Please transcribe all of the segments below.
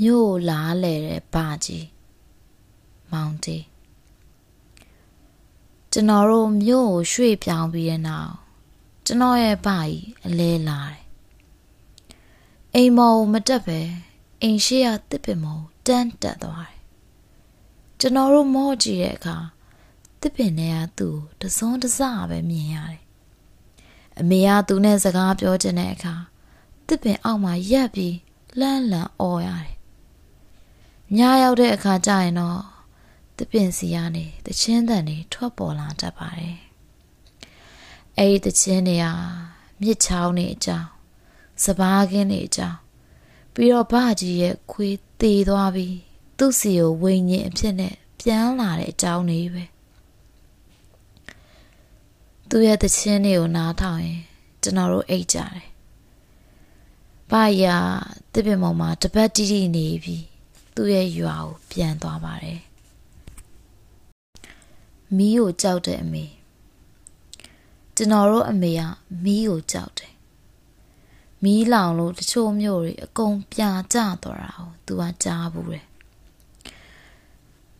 မြို့လားလေတဲ့ဘာကြီးမောင်တီကျွန်တော်တို့မြို့ကိုရွှေ့ပြောင်းပြီးတဲ့နောက်ကျွန်တော်ရဲ့ဘာကြီးအလဲလာတယ်အိမ်မော်မတက်ပဲအိမ်ရှိရတစ်ပင်မော်တန်းတက်သွားတယ်ကျွန်တော်တို့မော့ကြည့်တဲ့အခါတစ်ပင်ထဲကသူ့တစွန်းတစပဲမြင်ရတယ်အမေကသူနဲ့စကားပြောချင်တဲ့အခါတစ်ပင်အောက်မှာရက်ပြီးလှမ်းလှမ်းအော်ရတယ် ညရောက်တဲ့အခါကျရင်တော့တပင်စီကနေတချင်းတန်တွေထွက်ပေါ်လာတတ်ပါတယ်။အဲဒီတချင်းတွေဟာမြစ်ချောင်းတွေအကြောင်းစပားကင်းတွေအကြောင်းပြီးတော့ဗကြီးရဲ့ခွေးတေသွားပြီးသူ့စီကိုဝိညာဉ်အဖြစ်နဲ့ပြန်လာတဲ့အကြောင်းတွေပဲ။သူ့ရဲ့တချင်းတွေကိုနားထောင်ရင်ကျွန်တော်တို့အိတ်ကြတယ်။ဘာယာတပင်ပေါ်မှာတပတ်တီးတီးနေပြီး သူ့ရဲ့ရွာကိုပြန်သွားပါတယ်မီးကိုကြောက်တဲ့အမေကျွန်တော်တို့အမေကမီးကိုကြောက်တယ်မီးလောင်လို့တချို့မျိုးတွေအကုန်ပြာကျသွားတာကိုသူကကြားဘူးတယ်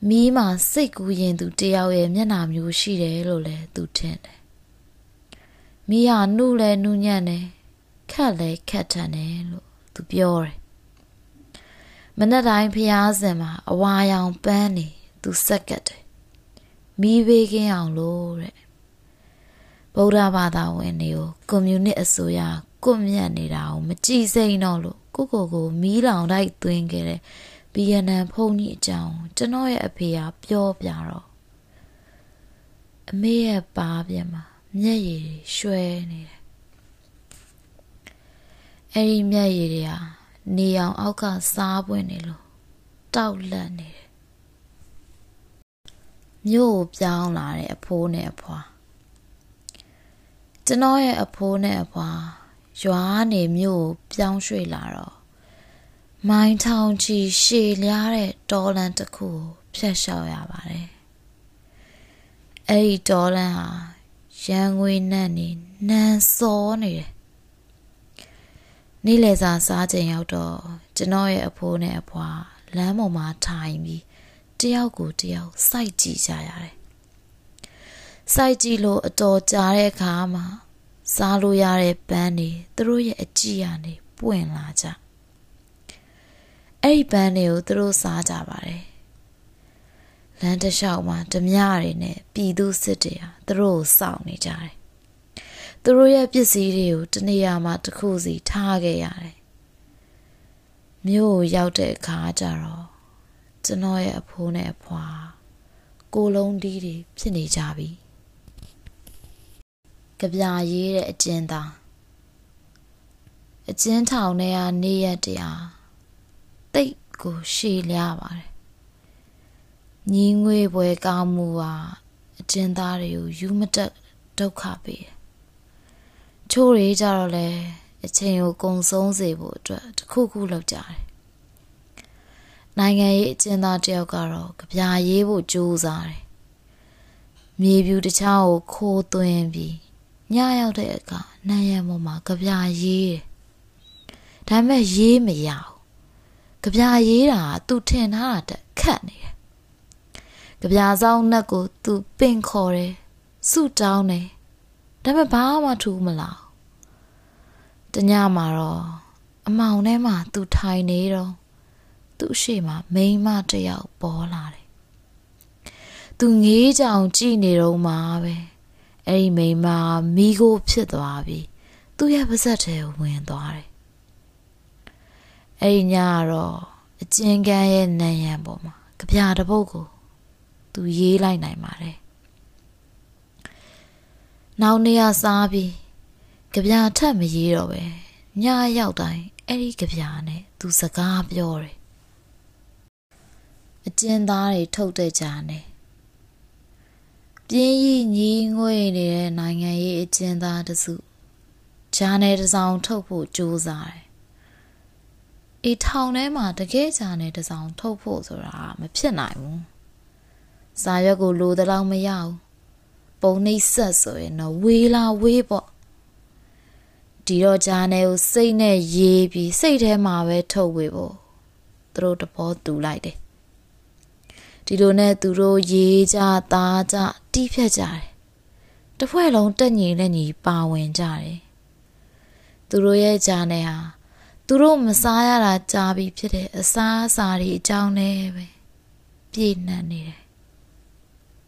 မီးမှာစိတ်ကူးရင်သူတယောက်ရဲ့မျက်နှာမျိုးရှိတယ်လို့လည်းသူထင်တယ်မီးဟာနှုလဲနှုညံ့တယ်ခက်လဲခက်ထန်တယ်လို့သူပြောတယ် မနက်တိုင်းဖျားစင်မှာအဝါရောင်ပန်းနေသူစက်ကတ်တယ်မီးဘေးကင်းအောင်လို့တဲ့ဗုဒ္ဓဘာသာဝင်တွေကိုကွန်မြူနစ်အစိုးရကွတ်မြတ်နေတာကိုမကြည့်စိမ့်တော့လို့ကိုကိုကိုမီးလောင်တိုက်သွင်းခဲ့တဲ့ဗီယက်နမ်ဖုန်ကြီးအကြောင်းကျွန်တော်ရဲ့အဖေကပြောပြတော့အမေရဲ့ပါပြန်မှာမျက်ရည်ရွှဲနေတယ်အဲ့ဒီမျက်ရည်တွေဟာ နေအောင်အောက်ကစားပွင့်နေလို့တောက်လက်နေတယ်မြို့ကိုပြောင်းလာတဲ့အဖိုးနဲ့အဖွာကျွန်တော်ရဲ့အဖိုးနဲ့အဖွာရွာနေမြို့ကိုပြောင်းရွှေ့လာတော့မိုင်းထောင်ချီရှည်လျားတဲ့တောလန်တစ်ခုကိုဖျက်လျှောက်ရပါတယ်အဲ့ဒီတောလန်ဟာရန်ငွေနဲ့နေနန်းစောနေတယ် နေ့လယ်စာစားချိန်ရောက်တော့ကျွန်တော်ရဲ့အဖိုးနဲ့အဖွာလမ်းပေါ်မှာထိုင်ပြီးတယောက်ကိုတယောက်စိုက်ကြည့်ကြရတယ်။စိုက်ကြည့်လို့အတော်ကြာတဲ့အခါမှာစားလို့ရတဲ့ပန်းတွေသူတို့ရဲ့အကြည့်ကနေပွင့်လာကြ။အဲ့ဒီပန်းတွေကိုသူတို့စားကြပါတယ်။လမ်းတစ်လျှောက်မှာဓမြတွေနဲ့ပြည်သူစစ်တွေဟာသူတို့ကိုစောင့်နေကြတယ် သူတို့ရဲ့ပစ္စည်းတွေကိုတနေရာမှာတစ်ခုစီထားခဲ့ရတယ်မြို့ကိုရောက်တဲ့အခါကျတော့ကျွန်တော်ရဲ့အဖိုးနဲ့အဖွာကိုလုံးတီးတွေဖြစ်နေကြပြီကြပြရေးတဲ့အကျဉ်းသားအကျဉ်းထောင်ထဲကနေရက်တရားတိတ်ကိုရှည်လျားပါတယ်ညီငွေပွဲကောင်းမှုဟာအကျဉ်းသားတွေကိုယူမတက်ဒုက္ခပေးတယ် ချိုးတွေကြတော့လဲအချိန်ကိုကုံဆုံးစေဖို့အတွက်တခုခုလုပ်ကြတယ်နိုင်ငံရေးအကျဉ်းသားတယောက်ကတော့ကြပြာရေးဖို့ကြိုးစားတယ်မြေပြူတခြားကိုခိုးသွင်းပြီးညရောက်တဲ့အခါနန်းရံပေါ်မှာကြပြာရေးတယ်ဒါပေမဲ့ရေးမရဘူးကြပြာရေးတာကသူထင်ထားတာခက်နေတယ်ကြပြာဆောင်နှက်ကိုသူပင့်ခေါ်တယ်စုတောင်းတယ်ဒါပေမဲ့ဘာမှထူးမလား တညမှာတော့အမောင်ထဲမှာသူထိုင်နေတော့သူ့ရှေ့မှာမိန်းမတယောက်ပေါ်လာတယ်သူငေးကြောင်ကြည့်နေတော့မှပဲအဲ့ဒီမိန်းမမိကိုဖြစ်သွားပြီသူ့ရဲ့ပါဇက်ထဲဝင်သွားတယ်အဲ့ဒီညကတော့အကျဉ်းကန်းရဲ့နံရံပေါ်မှာကြပြတပုတ်ကိုသူရေးလိုက်နိုင်ပါတယ်နောက်နေ့ကစားပြီး ကြပြထက်မရေးတော့ပဲညရောက်တိုင်းအဲ့ဒီကြပြနဲ့သူစကားပြောတယ်အကျဉ်းသားတွေထုတ်တဲ့ကြားနဲ့ပြင်းရီညီငွေနေတဲ့နိုင်ငံရေးအကျဉ်းသားတစုဂျာနယ်တစ်စောင်ထုတ်ဖို့ကြိုးစားတယ်။အေးထောင်ထဲမှာတကယ်ဂျာနယ်တစ်စောင်ထုတ်ဖို့ဆိုတာမဖြစ်နိုင်ဘူး။စာရွက်ကိုလိုတဲ့လောက်မရဘူး။ပုံနှိပ်ဆက်ဆိုရင်တော့ဝေးလာဝေးပေါ့။ ဒီတော့ဂျာနယ်ကိုစိတ်နဲ့ရေးပြီးစိတ်ထဲမှာပဲထုတ်ဝေဖို့သူတို့တဘောတူလိုက်တယ်ဒီလိုနဲ့သူတို့ရေးကြသားကြတီးဖြတ်ကြတယ်တဖွဲ့လုံးတက်ညီလက်ညီပါဝင်ကြတယ်သူတို့ရဲ့ကြားနဲ့ဟာသူတို့မစားရတာကြားပြီးဖြစ်တဲ့အစားအစာတွေအကြောင်းနဲ့ပဲပြည့်နှံ့နေတယ်